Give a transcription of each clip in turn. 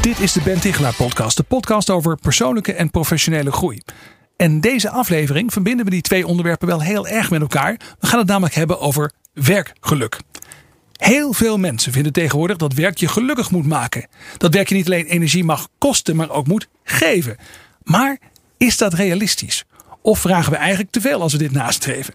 Dit is de Ben Tichelaar podcast, de podcast over persoonlijke en professionele groei. En deze aflevering verbinden we die twee onderwerpen wel heel erg met elkaar. We gaan het namelijk hebben over werkgeluk. Heel veel mensen vinden tegenwoordig dat werk je gelukkig moet maken. Dat werk je niet alleen energie mag kosten, maar ook moet geven. Maar is dat realistisch? Of vragen we eigenlijk te veel als we dit nastreven?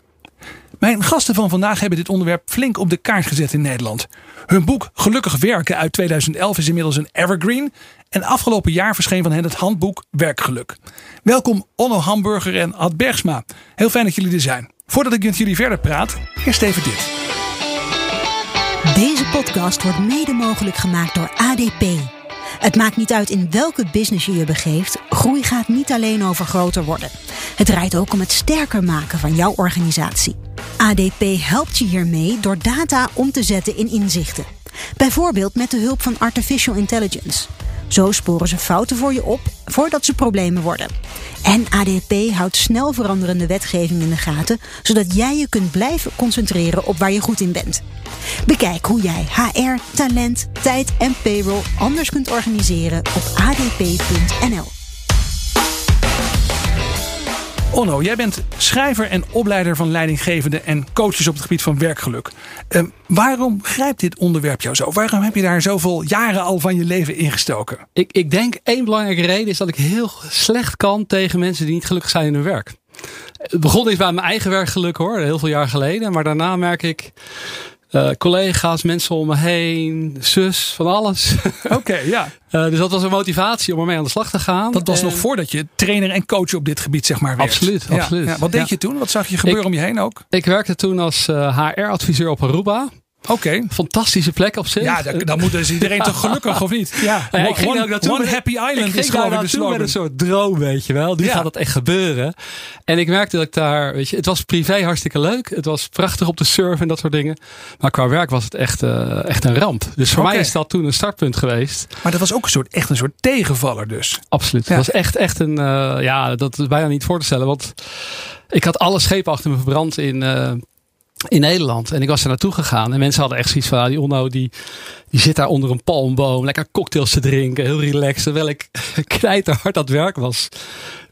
Mijn gasten van vandaag hebben dit onderwerp flink op de kaart gezet in Nederland. Hun boek Gelukkig werken uit 2011 is inmiddels een evergreen. En afgelopen jaar verscheen van hen het handboek Werkgeluk. Welkom Onno Hamburger en Ad Bergsma. Heel fijn dat jullie er zijn. Voordat ik met jullie verder praat, eerst even dit. Deze podcast wordt mede mogelijk gemaakt door ADP. Het maakt niet uit in welke business je je begeeft. Groei gaat niet alleen over groter worden. Het draait ook om het sterker maken van jouw organisatie. ADP helpt je hiermee door data om te zetten in inzichten. Bijvoorbeeld met de hulp van artificial intelligence. Zo sporen ze fouten voor je op voordat ze problemen worden. En ADP houdt snel veranderende wetgeving in de gaten, zodat jij je kunt blijven concentreren op waar je goed in bent. Bekijk hoe jij HR, talent, tijd en payroll anders kunt organiseren op adp.nl. Onno, jij bent schrijver en opleider van leidinggevenden en coaches op het gebied van werkgeluk. Uh, waarom grijpt dit onderwerp jou zo? Waarom heb je daar zoveel jaren al van je leven ingestoken? Ik, ik denk één belangrijke reden is dat ik heel slecht kan tegen mensen die niet gelukkig zijn in hun werk. Het begon eens bij mijn eigen werkgeluk hoor, heel veel jaar geleden. Maar daarna merk ik uh, collega's, mensen om me heen, zus, van alles. Oké, ja. Uh, dus dat was een motivatie om ermee aan de slag te gaan. Dat was nog voordat je trainer en coach op dit gebied zeg maar werd. Absoluut, ja, absoluut. Ja. Wat deed je toen? Wat zag je gebeuren ik, om je heen ook? Ik werkte toen als uh, HR-adviseur op Aruba. Oké. Okay. Fantastische plek op zich. Ja, dan, moet dus iedereen toch gelukkig of niet? Ja, ja ik ging one, ook naartoe one met, happy island ik is gewoon de slogan. met een soort droom, weet je wel. Nu Ja. gaat het echt gebeuren. En ik merkte dat ik daar, weet je, het was privé hartstikke leuk. Het was prachtig op de surf en dat soort dingen. Maar qua werk was het echt, uh, echt een ramp. Dus voor mij is dat toen een startpunt geweest. Maar dat was ook een soort, echt een soort tegenvaller dus. Absoluut. Ja. Het was echt, echt een, uh, ja, dat is bijna niet voor te stellen. Want ik had alle schepen achter me verbrand in, uh, in Nederland. En ik was er naartoe gegaan. En mensen hadden echt zoiets van, ah, die Onno die, die zit daar onder een palmboom. Lekker cocktails te drinken. Heel relaxed. Terwijl ik knijterhard aan het werk was.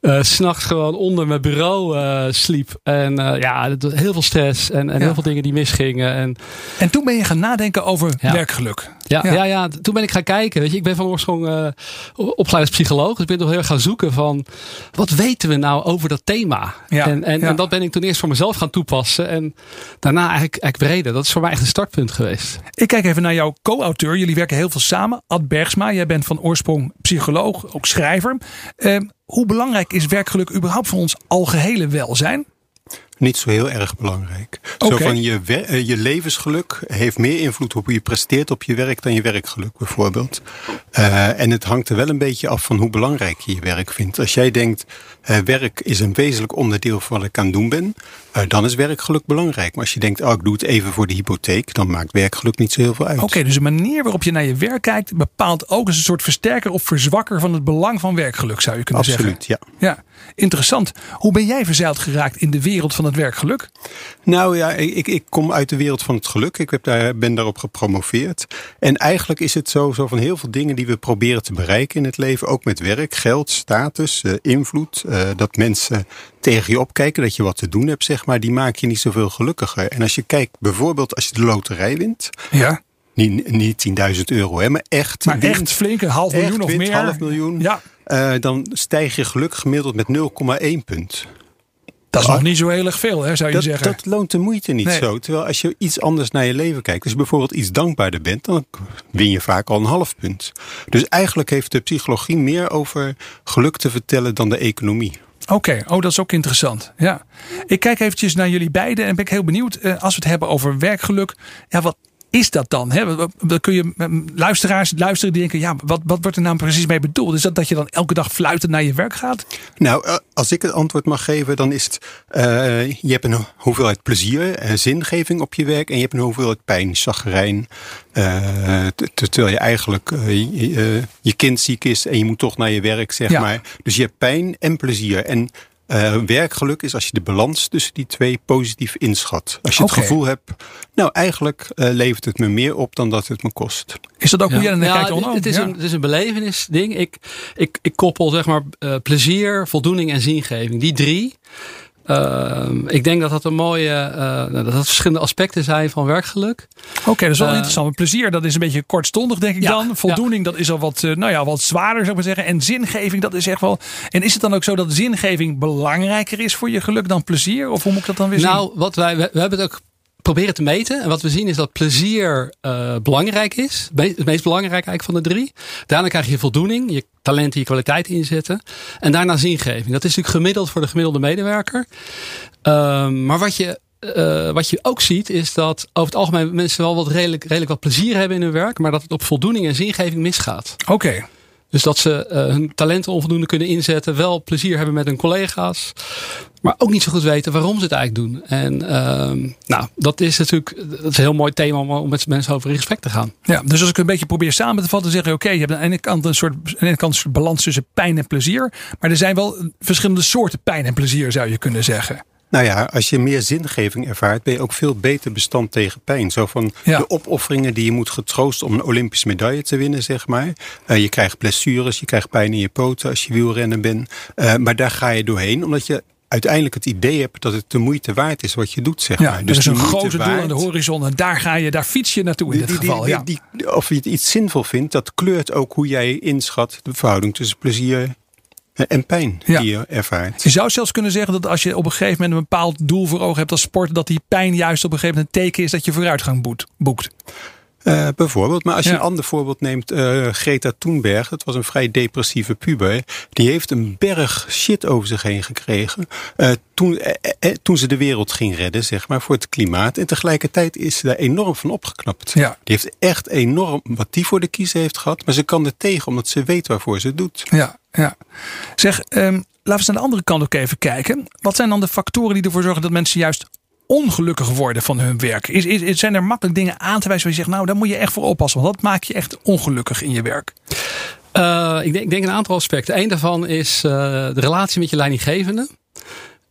Uh, S'nachts gewoon onder mijn bureau uh, sliep. En uh, ja, heel veel stress. En, en Ja. heel veel dingen die misgingen. En En toen ben je gaan nadenken over Ja. werkgeluk. ja, Ja. ja. Ja, toen ben ik gaan kijken. Weet je, ik ben van oorsprong uh, opgeleid als psycholoog. Dus ik ben toch heel erg gaan zoeken van wat weten we nou over dat thema? Ja, En, en, dat ben ik toen eerst voor mezelf gaan toepassen. En daarna eigenlijk, eigenlijk breder. Dat is voor mij echt een startpunt geweest. Ik kijk even naar jouw co-auteur. Jullie werken heel veel samen. Ad Bergsma, jij bent van oorsprong psycholoog, ook schrijver. Eh, hoe belangrijk is werkgeluk überhaupt voor ons algehele welzijn? Niet zo heel erg belangrijk. Zo van je, eh, je levensgeluk heeft meer invloed op hoe je presteert op je werk dan je werkgeluk bijvoorbeeld. Eh, en het hangt er wel een beetje af van hoe belangrijk je je werk vindt. Als jij denkt, eh, werk is een wezenlijk onderdeel van wat ik aan het doen ben, dan is werkgeluk belangrijk. Maar als je denkt, oh, ik doe het even voor de hypotheek, dan maakt werkgeluk niet zo heel veel uit. Oké, dus de manier waarop je naar je werk kijkt bepaalt ook als een soort versterker of verzwakker van het belang van werkgeluk, zou je kunnen Absoluut, ja. zeggen. Ja, interessant. Hoe ben jij verzeild geraakt in de wereld van het werkgeluk? Nou ja, ik, ik kom uit de wereld van het geluk. Ik heb daar, ben daarop gepromoveerd. En eigenlijk is het zo, zo van heel veel dingen die we proberen te bereiken in het leven. Ook met werk, geld, status, eh, invloed. eh, dat mensen tegen je opkijken, dat je wat te doen hebt, zeg maar. Die maken je niet zoveel gelukkiger. En als je kijkt, bijvoorbeeld als je de loterij wint. Ja, Niet, niet 10.000 euro, hè, maar echt. maar wint, echt flink, een half miljoen echt of wint, meer. half miljoen. Ja, eh, dan stijg je geluk gemiddeld met 0,1 punt. Dat is nog niet zo heel erg veel, hè, zou je Dat, zeggen. dat loont de moeite niet Nee. zo. Terwijl als je iets anders naar je leven kijkt. Als je bijvoorbeeld iets dankbaarder bent. Dan win je vaak al een half punt. Dus eigenlijk heeft de psychologie meer over geluk te vertellen dan de economie. Oké, oh, dat is ook interessant. Ja. Ik kijk eventjes naar jullie beiden en ben ik heel benieuwd. eh, als we het hebben over werkgeluk. Ja, wat, is dat dan? Hè? Dan kun je luisteraars luisteren die denken, ja, wat, wat wordt er nou precies mee bedoeld? Is dat dat je dan elke dag fluitend naar je werk gaat? Nou, eh, als ik het antwoord mag geven, dan is het, uh, je hebt een hoeveelheid plezier en zingeving op je werk en je hebt een hoeveelheid pijn, chagrijn. Uh, terwijl je eigenlijk je, je, kind ziek is en je moet toch naar je werk, zeg maar. Dus je hebt pijn en plezier. En uh, werkgeluk is als je de balans tussen die twee positief inschat. Als je het gevoel hebt, nou eigenlijk uh, levert het me meer op dan dat het me kost. Is dat ook hoe jij naar ja, kijkt? Het, is een, het is een belevenisding. Ik, ik, ik koppel zeg maar uh, plezier, voldoening en zingeving. Die drie. Uh, ik denk dat dat een mooie, uh, dat dat verschillende aspecten zijn van werkgeluk. Oké, okay, dat is wel uh, interessant. Plezier, dat is een beetje kortstondig, denk ik ja, dan. Voldoening, ja. dat is al wat, nou ja, wat zwaarder, zou ik maar zeggen. En zingeving, dat is echt wel. En is het dan ook zo dat zingeving belangrijker is voor je geluk dan plezier? Of hoe moet ik dat dan weer zien? Nou, wat wij, we, we hebben het ook proberen te meten. En wat we zien is dat plezier uh, belangrijk is. Het meest belangrijk eigenlijk van de drie. Daarna krijg je voldoening, je talenten, je kwaliteit inzetten. En daarna zingeving. Dat is natuurlijk gemiddeld voor de gemiddelde medewerker. Uh, maar wat je uh, wat je ook ziet is dat over het algemeen mensen wel wat redelijk, redelijk wat plezier hebben in hun werk. Maar dat het op voldoening en zingeving misgaat. Oké. Dus dat ze uh, hun talenten onvoldoende kunnen inzetten. Wel plezier hebben met hun collega's. Maar ook niet zo goed weten waarom ze het eigenlijk doen. En uh, nou, dat is natuurlijk dat is een heel mooi thema om met mensen over in gesprek te gaan. Ja, dus als ik een beetje probeer samen te vatten, zeggen: oké, je hebt aan de ene kant een soort, aan ene kant een soort balans tussen pijn en plezier. Maar er zijn wel verschillende soorten pijn en plezier, zou je kunnen zeggen. Nou ja, als je meer zingeving ervaart, ben je ook veel beter bestand tegen pijn. Zo van ja. de opofferingen die je moet getroost om een Olympische medaille te winnen, zeg maar. Uh, je krijgt blessures, je krijgt pijn in je poten als je wielrennen bent. Uh, maar daar ga je doorheen, omdat je uiteindelijk het idee hebt dat het de moeite waard is wat je doet, zeg ja, maar. Dus er is een grote doel aan de horizon en daar ga je, daar fiets je naartoe in dit die, geval. Die, ja. of je het iets zinvol vindt, dat kleurt ook hoe jij inschat de verhouding tussen plezier en pijn ja. die je ervaart. Je zou zelfs kunnen zeggen dat als je op een gegeven moment een bepaald doel voor ogen hebt als sport, dat die pijn juist op een gegeven moment een teken is dat je vooruitgang boekt. Uh, bijvoorbeeld. Maar als je ja. een ander voorbeeld neemt, uh, Greta Thunberg, dat was een vrij depressieve puber. Die heeft een berg shit over zich heen gekregen. Uh, toen, toen ze de wereld ging redden, zeg maar, voor het klimaat. En tegelijkertijd is ze daar enorm van opgeknapt. Ja. Die heeft echt enorm wat die voor de kiezer heeft gehad. Maar ze kan er tegen, omdat ze weet waarvoor ze het doet. Ja, ja. Zeg, um, laten we eens aan de andere kant ook even kijken. Wat zijn dan de factoren die ervoor zorgen dat mensen juist ongelukkig worden van hun werk? Is, is, zijn er makkelijk dingen aan te wijzen waar je zegt, nou daar moet je echt voor oppassen, want dat maakt je echt ongelukkig in je werk? Uh, ik, denk, ik, denk, een aantal aspecten. Eén daarvan is uh, de relatie met je leidinggevende.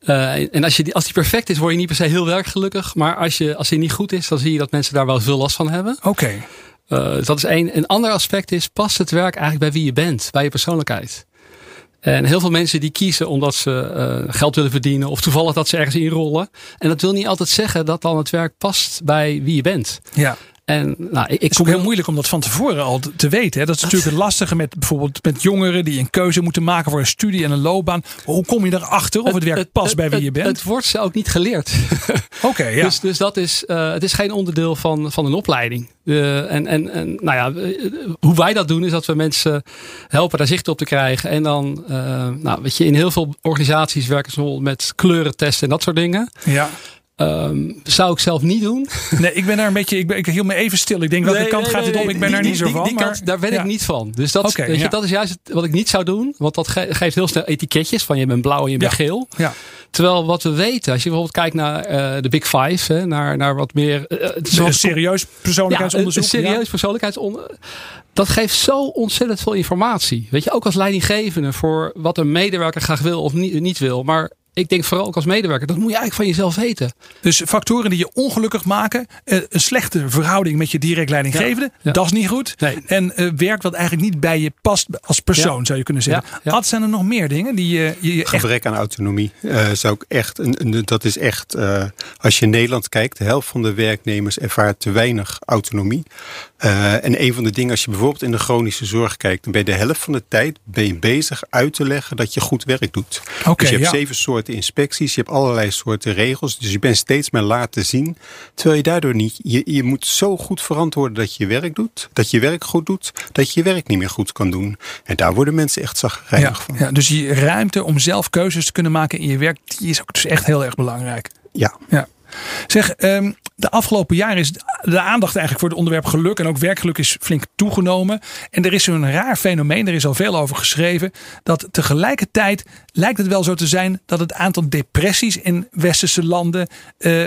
Uh, en als, je die, als die perfect is, word je niet per se heel werkgelukkig. Maar als, je, als die niet goed is, dan zie je dat mensen daar wel veel last van hebben. Oké. Okay. Uh, dat is één. Een ander aspect is, past het werk eigenlijk bij wie je bent, bij je persoonlijkheid? En heel veel mensen die kiezen omdat ze uh, geld willen verdienen of toevallig dat ze ergens inrollen. En dat wil niet altijd zeggen dat dan het werk past bij wie je bent. Ja. En, nou, ik, het is ook heel moeilijk om dat van tevoren al te weten. Hè? Dat is natuurlijk het lastige met bijvoorbeeld met jongeren die een keuze moeten maken voor een studie en een loopbaan. Hoe kom je erachter of het werk het, past het, bij wie je bent? Het wordt ze ook niet geleerd. Oké, okay, ja. Dus, dus dat is, uh, het is geen onderdeel van, van een opleiding. Uh, en, en, en nou ja, hoe wij dat doen is dat we mensen helpen daar zicht op te krijgen. En dan, uh, nou weet je, in heel veel organisaties werken ze met kleurentesten en dat soort dingen. Ja. Um, zou ik zelf niet doen. Nee, ik ben daar een beetje. Ik, ben, ik hield me even stil. Ik denk welke nee, kant nee, gaat dit nee, om? Ik ben die, daar niet die, zo van. Die maar, kant, daar ben ja. ik niet van. Dus dat, okay, weet je, ja. dat is juist wat ik niet zou doen. Want dat ge geeft heel snel etiketjes van je bent blauw en je bent ja. geel. Ja. Terwijl wat we weten, als je bijvoorbeeld kijkt naar uh, de Big Five, hè, naar, naar wat meer. Uh, een serieus persoonlijkheidsonderzoek. Ja, een serieus persoonlijkheidsonderzoek. Dat geeft zo ontzettend veel informatie. Weet je, ook als leidinggevende voor wat een medewerker graag wil of niet, niet wil. Maar ik denk vooral ook als medewerker, dat moet je eigenlijk van jezelf weten. Dus factoren die je ongelukkig maken, een slechte verhouding met je direct leidinggevende, ja, ja. dat is niet goed. Nee. En uh, werk wat eigenlijk niet bij je past als persoon, ja. zou je kunnen zeggen. Wat zijn er nog meer dingen die je. je Gebrek aan autonomie uh, zou ik echt. Een, dat is echt. Uh, als je in Nederland kijkt, de helft van de werknemers ervaart te weinig autonomie. Uh, en een van de dingen, als je bijvoorbeeld in de chronische zorg kijkt, dan ben je de helft van de tijd ben je bezig uit te leggen dat je goed werk doet. Okay, dus je hebt ja. zeven soorten inspecties, je hebt allerlei soorten regels, dus je bent steeds maar laten zien. Terwijl je daardoor niet, je, je moet zo goed verantwoorden dat je je werk doet, dat je werk goed doet, dat je je werk niet meer goed kan doen. En daar worden mensen echt zagrijnig ja, van. Ja, dus die ruimte om zelf keuzes te kunnen maken in je werk, die is ook dus echt heel erg belangrijk. Ja. ja. Zeg, um, de afgelopen jaren is de aandacht eigenlijk voor het onderwerp geluk en ook werkgeluk is flink toegenomen. En er is zo'n raar fenomeen, er is al veel over geschreven, dat tegelijkertijd lijkt het wel zo te zijn dat het aantal depressies in westerse landen uh,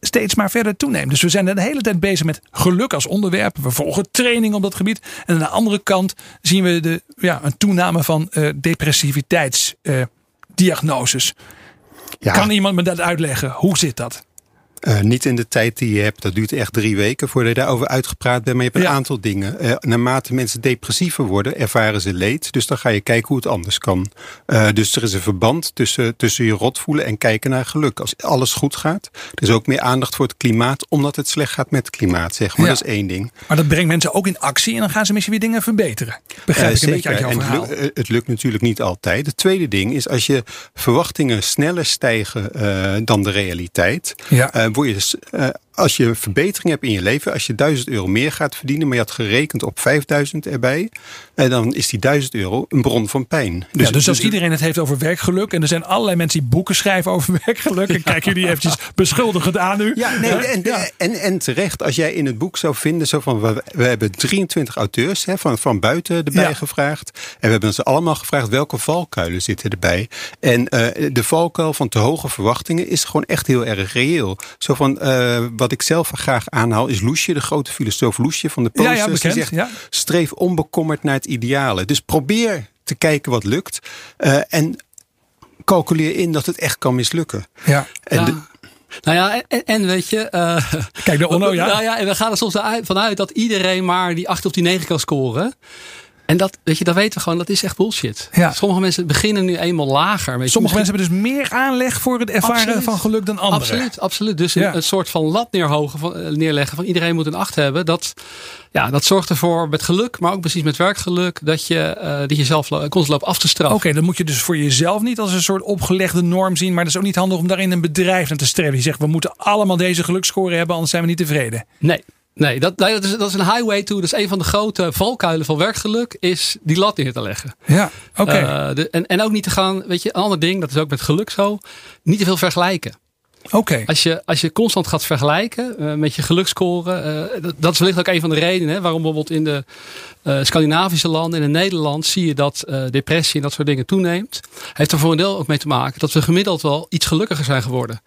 steeds maar verder toeneemt. Dus we zijn de hele tijd bezig met geluk als onderwerp. We volgen training op dat gebied. En aan de andere kant zien we de, ja, een toename van uh, depressiviteitsdiagnoses. Uh, ja. Kan iemand me dat uitleggen? Hoe zit dat? Uh, niet in de tijd die je hebt. Dat duurt echt drie weken voordat je daarover uitgepraat bent. Maar je hebt een aantal dingen. Uh, naarmate mensen depressiever worden, ervaren ze leed. Dus dan ga je kijken hoe het anders kan. Uh, dus er is een verband tussen, tussen je rot voelen en kijken naar geluk. Als alles goed gaat. Er is ook meer aandacht voor het klimaat, omdat het slecht gaat met het klimaat. Zeg maar. Ja. Dat is één ding. Maar dat brengt mensen ook in actie en dan gaan ze misschien weer dingen verbeteren. Begrijp ik zeker. een beetje uit jouw en het, lukt, het lukt natuurlijk niet altijd. Het tweede ding is als je verwachtingen sneller stijgen dan de realiteit. Ja word je dus, uh, als je verbetering hebt in je leven, als je 1000 euro meer gaat verdienen, maar je had gerekend op 5000 erbij, en dan is die 1000 euro een bron van pijn. Dus, ja, dus als dus iedereen het heeft over werkgeluk, en er zijn allerlei mensen die boeken schrijven over werkgeluk, en kijk jullie eventjes beschuldigend aan nu. Ja, nee, en, ja. En, en, terecht, als jij in het boek zou vinden, zo van, we, we hebben 23 auteurs hè, van, van buiten erbij ja. gevraagd, en we hebben ze allemaal gevraagd welke valkuilen zitten erbij. En uh, de valkuil van te hoge verwachtingen is gewoon echt heel erg reëel. Zo van, uh, wat ik zelf graag aanhaal is Loesje, de grote filosoof Loesje van de Posters. Ja, ja, bekend, die zegt, ja. streef onbekommerd naar het ideale. Dus probeer te kijken wat lukt. Uh, en calculeer in dat het echt kan mislukken. Ja. En ja. De, nou ja, en, en weet je. Uh, Kijk, de Onno, ja. Nou ja, en we gaan er soms vanuit dat iedereen maar die 8 of die 9 kan scoren. En dat, weet je, dat weten we gewoon, dat is echt bullshit. Ja. Sommige mensen beginnen nu eenmaal lager. Weet Sommige mensen hebben dus meer aanleg voor het ervaren absoluut. van geluk dan anderen. Absoluut, absoluut. Dus ja. een, een, soort van lat neerhogen, van, neerleggen van iedereen moet een acht hebben. Dat, ja, dat zorgt ervoor met geluk, maar ook precies met werkgeluk, dat je, uh, dat jezelf constant loopt af te straffen. Oké, okay, dan moet je dus voor jezelf niet als een soort opgelegde norm zien. Maar dat is ook niet handig om daarin een bedrijf aan te streven. Je zegt, we moeten allemaal deze gelukscore hebben, anders zijn we niet tevreden. Nee, Nee, dat, dat, is, dat is een highway to. Dat is een van de grote valkuilen van werkgeluk. Is die lat neer te leggen. Ja, oké. Okay. Uh, en, en ook niet te gaan. Weet je, een ander ding. Dat is ook met geluk zo. Niet te veel vergelijken. Oké. Okay. Als, je, als je constant gaat vergelijken uh, met je gelukscore. Uh, dat, dat is wellicht ook een van de redenen. Hè, waarom bijvoorbeeld in de Scandinavische landen en in Nederland zie je dat depressie en dat soort dingen toeneemt. Heeft er voor een deel ook mee te maken dat we gemiddeld wel iets gelukkiger zijn geworden.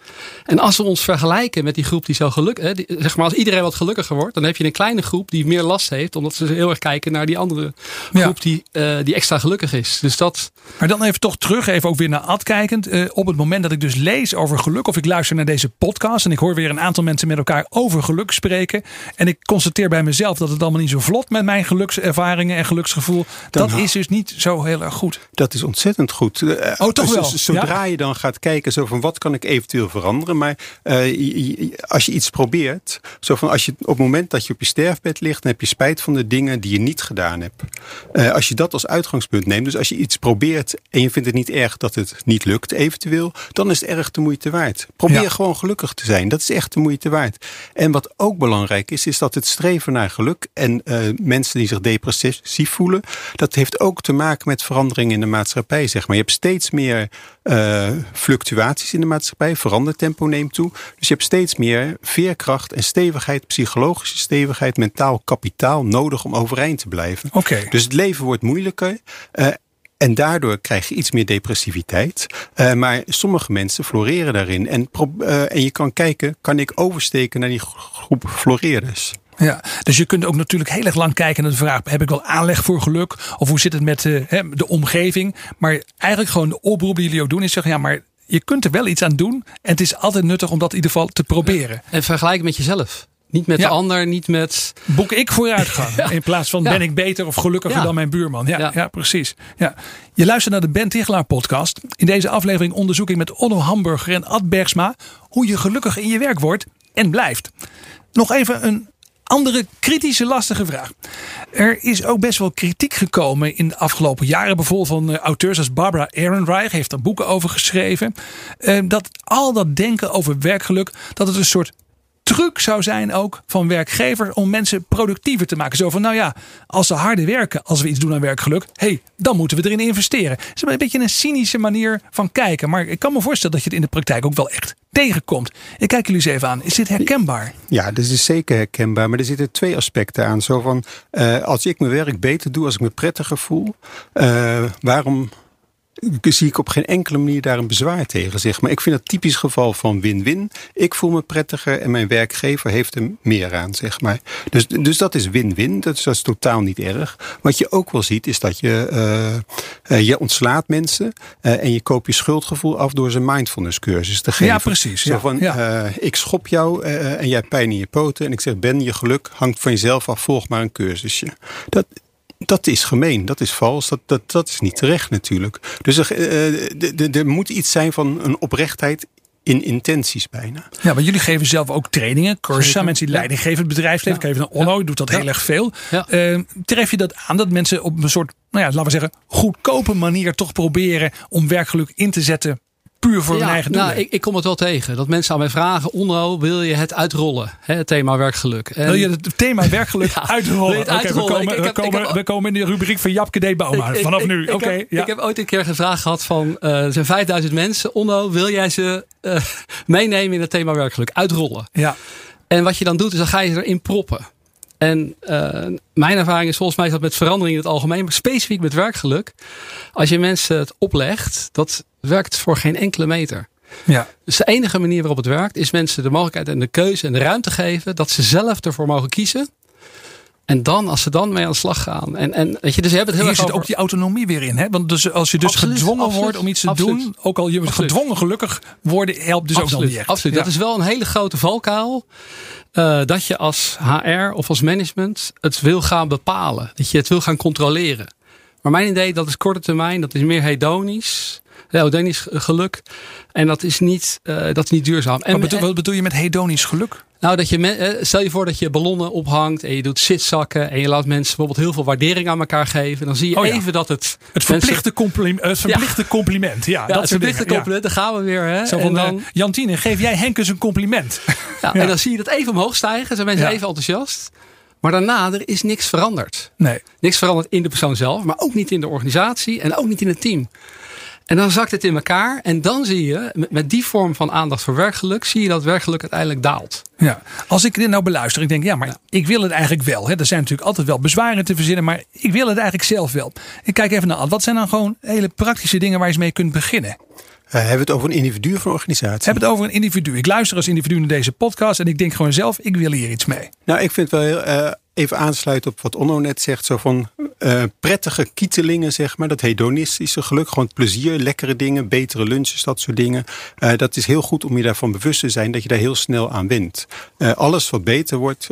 En als we ons vergelijken met die groep die zo gelukkig. zeg maar als iedereen wat gelukkiger wordt. Dan heb je een kleine groep die meer last heeft. Omdat ze heel erg kijken naar die andere groep ja. die, die extra gelukkig is. Dus dat... Maar dan even toch terug. Even ook weer naar Ad kijkend. op het moment dat ik dus lees over geluk. Of ik luister naar deze podcast. En ik hoor weer een aantal mensen met elkaar over geluk spreken. En ik constateer bij mezelf dat het allemaal niet zo vlot met mijn gelukservaringen en geluksgevoel. Dan dat is dus niet zo heel erg goed. Dat is ontzettend goed. Oh, toch wel? Zodra ja? je dan gaat kijken zo van wat kan ik eventueel veranderen. Maar uh, als je iets probeert. Zo van als je op het moment dat je op je sterfbed ligt. Dan heb je spijt van de dingen die je niet gedaan hebt. Uh, als je dat als uitgangspunt neemt. Dus als je iets probeert en je vindt het niet erg dat het niet lukt eventueel. Dan is het erg de moeite waard. Probeer ja. gewoon gelukkig te zijn. Dat is echt de moeite waard. En wat ook belangrijk is, is dat het streven naar geluk en uh, mensen die zich depressief voelen, dat heeft ook te maken met veranderingen in de maatschappij. Zeg maar. Je hebt steeds meer uh, fluctuaties in de maatschappij, verandertempo neemt toe. Dus je hebt steeds meer veerkracht en stevigheid, psychologische stevigheid, mentaal kapitaal nodig om overeind te blijven. Okay. Dus het leven wordt moeilijker. Uh, en daardoor krijg je iets meer depressiviteit. Uh, maar sommige mensen floreren daarin. En, uh, en je kan kijken, kan ik oversteken naar die groep floreerders? Ja, dus je kunt ook natuurlijk heel erg lang kijken naar de vraag: heb ik wel aanleg voor geluk? Of hoe zit het met uh, de omgeving? Maar eigenlijk gewoon de oproep die jullie ook doen is zeggen: ja, maar je kunt er wel iets aan doen. En het is altijd nuttig om dat in ieder geval te proberen. En vergelijk met jezelf. Niet met ja. de ander, niet met. Boek ik vooruitgang. ja. In plaats van ja. ben ik beter of gelukkiger dan mijn buurman. Ja, ja. precies. Ja. Je luistert naar de Ben Tichelaar podcast. In deze aflevering onderzoek ik met Onno Hamburger en Ad Bergsma hoe je gelukkig in je werk wordt en blijft. Nog even een andere kritische lastige vraag. Er is ook best wel kritiek gekomen in de afgelopen jaren. Bijvoorbeeld van uh, auteurs als Barbara Ehrenreich heeft er boeken over geschreven. Uh, dat al dat denken over werkgeluk, dat het een soort truc zou zijn ook van werkgevers om mensen productiever te maken. Zo van, nou ja, als ze harder werken, als we iets doen aan werkgeluk, hey, dan moeten we erin investeren. Het is een beetje een cynische manier van kijken. Maar ik kan me voorstellen dat je het in de praktijk ook wel echt tegenkomt. Ik kijk jullie eens even aan. Is dit herkenbaar? Ja, dit is zeker herkenbaar. Maar er zitten twee aspecten aan. Zo van, uh, als ik mijn werk beter doe, als ik me prettiger voel, uh, waarom zie ik op geen enkele manier daar een bezwaar tegen. Zeg maar ik vind het typisch geval van win-win. Ik voel me prettiger en mijn werkgever heeft er meer aan. Zeg maar. dus, dus dat is win-win. Dat, dat, is totaal niet erg. Wat je ook wel ziet is dat je, uh, je ontslaat mensen uh, en je koopt je schuldgevoel af door ze mindfulness cursus te geven. Ja, precies. Zo van, ja. ik schop jou en jij hebt pijn in je poten. En ik zeg, Ben, je geluk hangt van jezelf af. Volg maar een cursusje. Dat, dat is gemeen, dat is vals, dat, dat, dat is niet terecht natuurlijk. Dus er, uh, er moet iets zijn van een oprechtheid in intenties bijna. Ja, maar jullie geven zelf ook trainingen, cursussen aan mensen die leiding geven het bedrijfsleven. Ja. Geven een Onno, doet dat heel erg veel. Uh, tref je dat aan dat mensen op een soort, nou ja, laten we zeggen, goedkope manier toch proberen om werkgeluk in te zetten puur voor hun eigen doelen. Nou, ik, ik, kom het wel tegen. Dat mensen aan mij vragen, Onno, wil je het uitrollen? Hè, het thema werkgeluk. En, wil je het thema werkgeluk ja, uitrollen? Uitrollen? We, komen, ik, ik we, komen, heb, we komen in de rubriek van Japke D. Bauma. Vanaf nu, oké. Okay, ja. Ik heb ooit een keer gevraagd gehad van, uh, er zijn 5000 mensen. Onno, wil jij ze uh, meenemen in het thema werkgeluk? Uitrollen. Ja. En wat je dan doet, is dan ga je erin proppen. En uh, mijn ervaring is volgens mij dat met verandering in het algemeen, maar specifiek met werkgeluk. Als je mensen het oplegt, dat werkt voor geen enkele meter. Ja. Dus de enige manier waarop het werkt, is mensen de mogelijkheid en de keuze en de ruimte geven dat ze zelf ervoor mogen kiezen. En dan, als ze dan mee aan de slag gaan. En, en weet je, dus je hebt het heel Hier zit ook die autonomie weer in. Hè? Want dus als je dus absoluut, gedwongen absoluut, wordt om iets te absoluut, doen, ook al je gedwongen gelukkig worden, helpt dus ook dan niet echt. Absoluut. Ja. Dat is wel een hele grote valkuil. Uh, dat je als HR of als management het wil gaan bepalen. Dat je het wil gaan controleren. Maar mijn idee, dat is korte termijn, dat is meer hedonisch. Ja, hedonisch geluk. En dat is niet, uh, dat is niet duurzaam. En, wat, bedoel, wat bedoel je met hedonisch geluk? Nou, dat je, stel je voor dat je ballonnen ophangt en je doet zitzakken en je laat mensen bijvoorbeeld heel veel waardering aan elkaar geven. Dan zie je oh ja. even dat het. Het verplichte, compliment, het verplichte ja. compliment. Ja, ja dat het verplichte dingen. compliment, daar gaan we weer. Hè? Zo van, en dan, uh, Jantine, geef jij Henk eens een compliment. Ja, En dan zie je dat even omhoog stijgen. Zijn mensen even enthousiast. Maar daarna, er is niks veranderd. Nee. Niks veranderd in de persoon zelf, maar ook niet in de organisatie en ook niet in het team. En dan zakt het in elkaar. En dan zie je, met die vorm van aandacht voor werkgeluk, zie je dat werkgeluk uiteindelijk daalt. Ja, als ik dit nou beluister, ik denk, ja, maar ja. ik wil het eigenlijk wel. Hè. Er zijn natuurlijk altijd wel bezwaren te verzinnen, maar ik wil het eigenlijk zelf wel. Ik kijk even naar, wat zijn dan gewoon hele praktische dingen waar je mee kunt beginnen? Uh, hebben we het over een individu of een organisatie? Hebben het over een individu. Ik luister als individu naar deze podcast en ik denk gewoon zelf, ik wil hier iets mee. Nou, ik vind het wel heel, uh, even aansluiten op wat Onno net zegt. Zo van uh, prettige kietelingen, zeg maar. Dat hedonistische geluk. Gewoon plezier, lekkere dingen, betere lunches, dat soort dingen. Uh, dat is heel goed om je daarvan bewust te zijn dat je daar heel snel aan wint. Uh, alles wat beter wordt,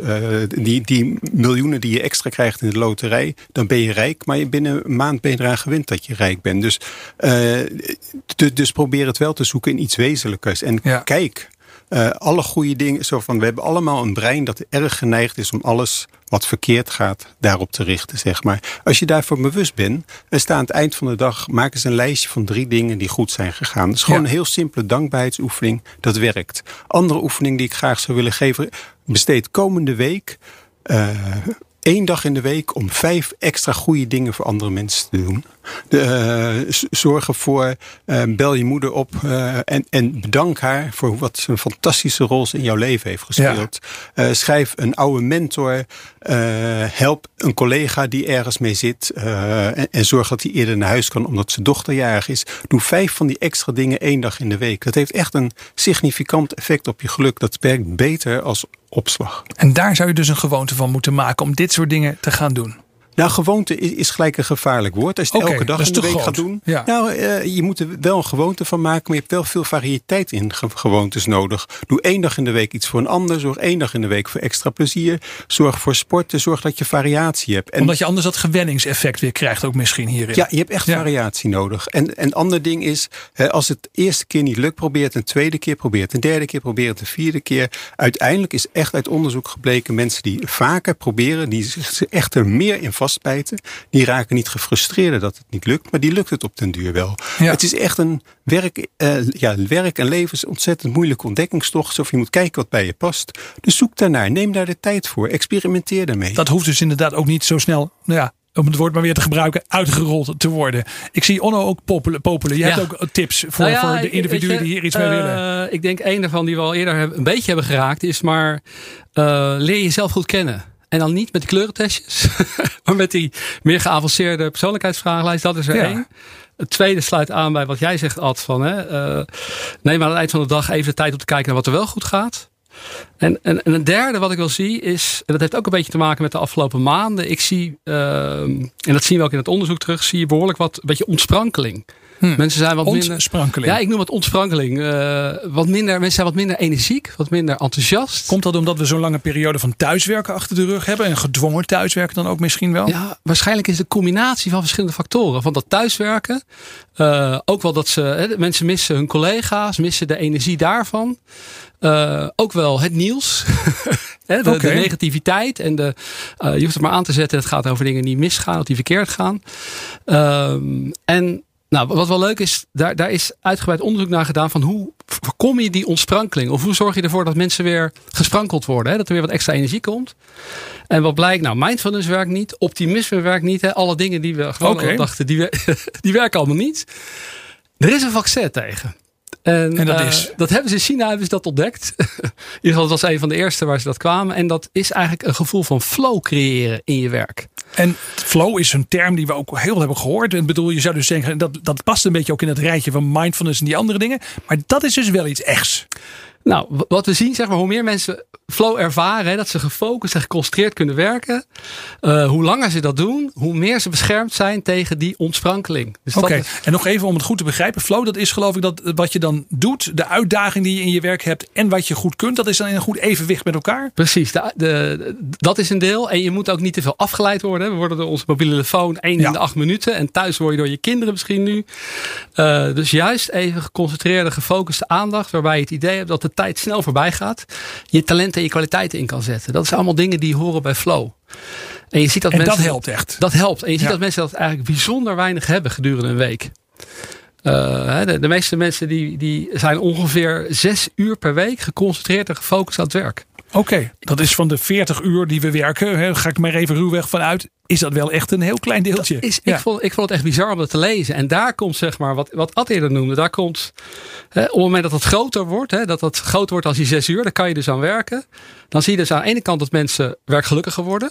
die, die miljoenen die je extra krijgt in de loterij, dan ben je rijk. Maar binnen een maand ben je eraan gewend dat je rijk bent. Dus, dus probeer het wel te zoeken in iets wezenlijkers. En ja. kijk. Uh, alle goede dingen. Zo van, we hebben allemaal een brein dat erg geneigd is om alles wat verkeerd gaat daarop te richten, zeg maar. Als je daarvoor bewust bent, en sta aan het eind van de dag, maak eens een lijstje van drie dingen die goed zijn gegaan. Dat is gewoon ja. een heel simpele dankbaarheidsoefening. Dat werkt. Andere oefening die ik graag zou willen geven, besteed komende week. Uh, één dag in de week om vijf extra goede dingen voor andere mensen te doen. De, uh, zorg ervoor, uh, bel je moeder op uh, en, en bedank haar voor wat ze een fantastische rol in jouw leven heeft gespeeld. Ja. schrijf een oude mentor, help een collega die ergens mee zit en, en, zorg dat hij eerder naar huis kan omdat zijn dochter jarig is. Doe vijf van die extra dingen één dag in de week. Dat heeft echt een significant effect op je geluk. Dat werkt beter als En daar zou je dus een gewoonte van moeten maken om dit soort dingen te gaan doen. Nou, gewoonte is, is gelijk een gevaarlijk woord. Als je het okay, elke dag in de week groot. gaat doen. Ja. Nou, uh, je moet er wel een gewoonte van maken, maar je hebt wel veel variëteit in ge gewoontes nodig. Doe één dag in de week iets voor een ander. Zorg één dag in de week voor extra plezier. Zorg voor sporten. Zorg dat je variatie hebt. En Omdat je anders dat gewenningseffect weer krijgt, ook misschien hierin. Ja, je hebt echt ja. variatie nodig. En een ander ding is, als het eerste keer niet lukt, probeer het een tweede keer, probeer het een derde keer, probeer het een vierde keer. Uiteindelijk is echt uit onderzoek gebleken, mensen die vaker proberen, die zich echt er meer in vastbijten, die raken niet gefrustreerd dat het niet lukt, maar die lukt het op den duur wel. Ja. Het is echt een werk, eh, ja, werk en leven is een ontzettend moeilijke ontdekkingstocht. Of je moet kijken wat bij je past. Dus zoek daarnaar, neem daar de tijd voor, experimenteer daarmee. Dat hoeft dus inderdaad ook niet zo snel, nou ja, om het woord maar weer te gebruiken, uitgerold te worden. Ik zie Onno ook popelen. popelen. Jij Ja. hebt ook tips voor, Nou ja, voor de individuen je, die hier iets mee eh, willen. Ik denk een daarvan die we al eerder hebben, een beetje hebben geraakt is maar eh, leer jezelf goed kennen. En dan niet met die kleurentestjes, maar met die meer geavanceerde persoonlijkheidsvragenlijst. Dat is er Ja. één. Het tweede sluit aan bij wat jij zegt, Ad. Van, hè, eh, neem aan het eind van de dag even de tijd om te kijken naar wat er wel goed gaat. En, en, en een derde wat ik wel zie is, en dat heeft ook een beetje te maken met de afgelopen maanden. Ik zie, ehm, en dat zien we ook in het onderzoek terug, zie je behoorlijk wat, een beetje ontsprankeling. Mensen zijn wat minder. Ja, ik noem het ontsprankeling. Eh, wat minder, mensen zijn wat minder energiek, wat minder enthousiast. Komt dat omdat we zo'n lange periode van thuiswerken achter de rug hebben? En gedwongen thuiswerken dan ook misschien wel? Ja, waarschijnlijk is het de combinatie van verschillende factoren. Van dat thuiswerken. eh, ook wel dat ze, mensen missen hun collega's, missen de energie daarvan. Eh, ook wel het nieuws. De, negativiteit. En de, je hoeft het maar aan te zetten. Het gaat over dingen die misgaan of die verkeerd gaan. Ehm, en nou, wat wel leuk is, daar, daar is uitgebreid onderzoek naar gedaan van hoe voorkom je die ontsprankeling? Of hoe zorg je ervoor dat mensen weer gesprankeld worden? Hè? Dat er weer wat extra energie komt. En wat blijkt, nou, mindfulness werkt niet, optimisme werkt niet. Hè? Alle dingen die we gewoon Oké. al dachten, die, die werken allemaal niet. Er is een vaccin tegen. En, En dat eh, is? dat hebben ze in China hebben ze dat ontdekt. in ieder geval, dat was een van de eerste waar ze dat kwamen. En dat is eigenlijk een gevoel van flow creëren in je werk. En flow is een term die we ook heel hebben gehoord. En bedoel, je zou dus zeggen, dat, dat past een beetje ook in het rijtje van mindfulness en die andere dingen. Maar dat is dus wel iets echts. Nou, wat we zien, zeg maar, hoe meer mensen flow ervaren, hè, dat ze gefocust en geconcentreerd kunnen werken, eh, hoe langer ze dat doen, hoe meer ze beschermd zijn tegen die ontsprankeling. Dus Oké, is- en nog even om het goed te begrijpen. Flow, dat is geloof ik dat wat je dan doet, de uitdaging die je in je werk hebt en wat je goed kunt, dat is dan in een goed evenwicht met elkaar. Precies, de, de- dat is een deel. En je moet ook niet te veel afgeleid worden. hè. We worden door onze mobiele telefoon één Ja. in de acht minuten. En thuis word je door je kinderen misschien nu. Eh, dus juist even geconcentreerde, gefocuste aandacht. Waarbij je het idee hebt dat de tijd snel voorbij gaat. Je talenten en je kwaliteiten in kan zetten. Dat zijn allemaal dingen die horen bij flow. En je ziet dat En mensen. dat helpt echt. Dat helpt. En je ziet dat mensen dat eigenlijk bijzonder weinig hebben gedurende een week. Eh, de, de meeste mensen die, die zijn ongeveer zes uur per week geconcentreerd en gefocust aan het werk. Oké, dat is van de 40 uur die we werken, hè, ga ik maar even ruwweg vanuit, is dat wel echt een heel klein deeltje. Is, Ja. ik, vond, ik vond het echt bizar om dat te lezen. En daar komt zeg maar, wat, wat Ad eerder noemde, daar komt, hè, op het moment dat het groter wordt, hè, dat dat groter wordt als die zes uur, daar kan je dus aan werken. Dan zie je dus aan de ene kant dat mensen werkgelukkiger worden,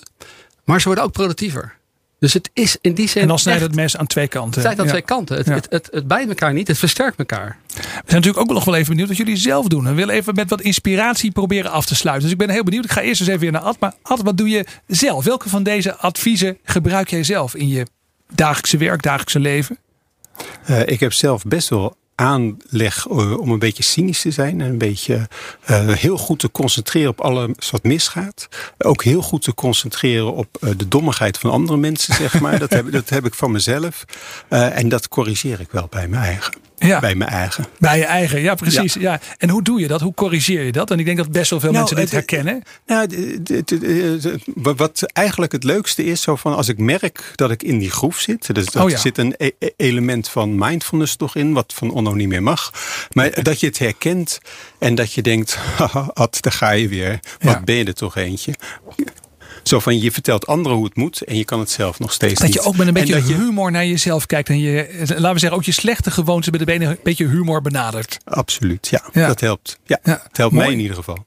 maar ze worden ook productiever. Dus het is in die zin. En dan snijdt het mes aan twee kanten. het snijdt aan Ja. twee kanten. Het, Ja. het, het, het bijt elkaar niet, het versterkt elkaar. We zijn natuurlijk ook nog wel even benieuwd wat jullie zelf doen. We willen even met wat inspiratie proberen af te sluiten. Dus ik ben heel benieuwd. Ik ga eerst eens even weer naar Ad. Maar Ad, wat doe je zelf? Welke van deze adviezen gebruik jij zelf in je dagelijkse werk, dagelijkse leven? Eh, ik heb zelf best wel aanleg eh, om een beetje cynisch te zijn. En een beetje eh, heel goed te concentreren op alles wat misgaat. Ook heel goed te concentreren op eh, de dommigheid van andere mensen, zeg maar. dat, heb, dat heb ik van mezelf. En dat corrigeer ik wel bij mijn eigen. Ja. Bij mijn eigen. Bij je eigen, ja precies. Ja. En hoe doe je dat? Hoe corrigeer je dat? En ik denk dat best wel veel Nou, mensen dit herkennen. Nou, wat eigenlijk het leukste is, zo van als ik merk dat ik in die groef zit. Dus dat Oh ja. zit een e- e- element van mindfulness toch in, wat van Onno niet meer mag. Maar dat je het herkent en dat je denkt, haha, Ad, daar ga je weer. Wat ben je er toch eentje? Zo van, je vertelt anderen hoe het moet en je kan het zelf nog steeds Dat niet. je ook met een En beetje je- humor naar jezelf kijkt. En je, laten we zeggen, ook je slechte gewoontes met een beetje humor benadert. Absoluut, ja. Ja. Dat helpt. Ja, Ja, het helpt mooi. mij in ieder geval.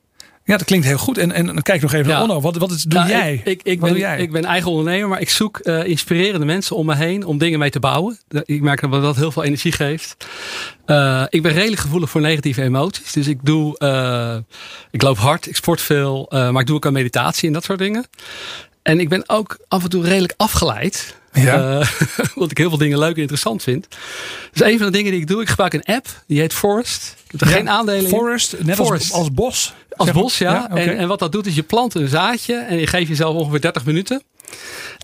Ja, dat klinkt heel goed. En, en dan kijk ik nog even Ja. naar Onno. Wat, wat is- doe Nou, jij? Ik, ik, ik Wat ben, doe jij? ik ben eigen ondernemer, maar ik zoek eh, inspirerende mensen om me heen om dingen mee te bouwen. Ik merk dat dat heel veel energie geeft. Eh, ik ben redelijk gevoelig voor negatieve emoties. Dus ik doe, eh, ik loop hard, ik sport veel, maar ik doe ook aan meditatie en dat soort dingen. En ik ben ook af en toe redelijk afgeleid. Ja. Omdat ik heel veel dingen leuk en interessant vind. Dus een van de dingen die ik doe, ik gebruik een app. Die heet Forest. Ik heb er Ja, geen aandelen in. Forest, net Als, als bos. Als bos, ja. en, en wat dat doet is je plant een zaadje en je geeft jezelf ongeveer 30 minuten.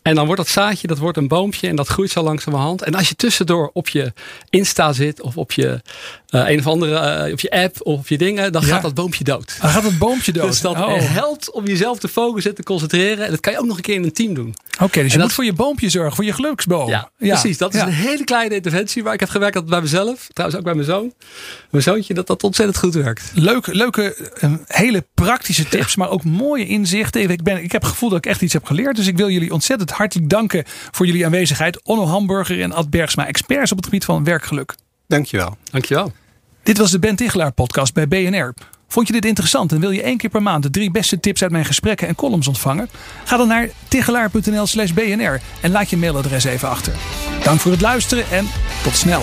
En dan wordt dat zaadje, dat wordt een boompje en dat groeit zo langzamerhand. En als je tussendoor op je Insta zit of op je eh, een of andere, op je app of op je dingen, dan Ja. gaat dat boompje dood. Dan gaat het boompje dood. Dus dat Oh. helpt om jezelf te focussen en te concentreren. En dat kan je ook nog een keer in een team doen. Oké, dus je En moet dat- voor je boompje zorgen, voor je geluksboom. Ja, precies. Dat is ja. een hele kleine interventie. Maar ik heb gewerkt altijd bij mezelf. Trouwens ook bij mijn zoon. Mijn zoontje, dat dat ontzettend goed werkt. Leuke, leuke eh, hele praktische tips, maar ook mooie inzichten. Ik, ben, ik heb het gevoel dat ik echt iets heb geleerd. Dus ik wil jullie ontzettend hartelijk danken voor jullie aanwezigheid. Onno Hamburger en Ad Bergsma, experts op het gebied van werkgeluk. Dankjewel. Dankjewel. Dit was de Ben Tichelaar podcast bij BNR. Vond je dit interessant en wil je één keer per maand de drie beste tips uit mijn gesprekken en columns ontvangen? Ga dan naar tichelaar.nl slash BNR en laat je mailadres even achter. Dank voor het luisteren en tot snel.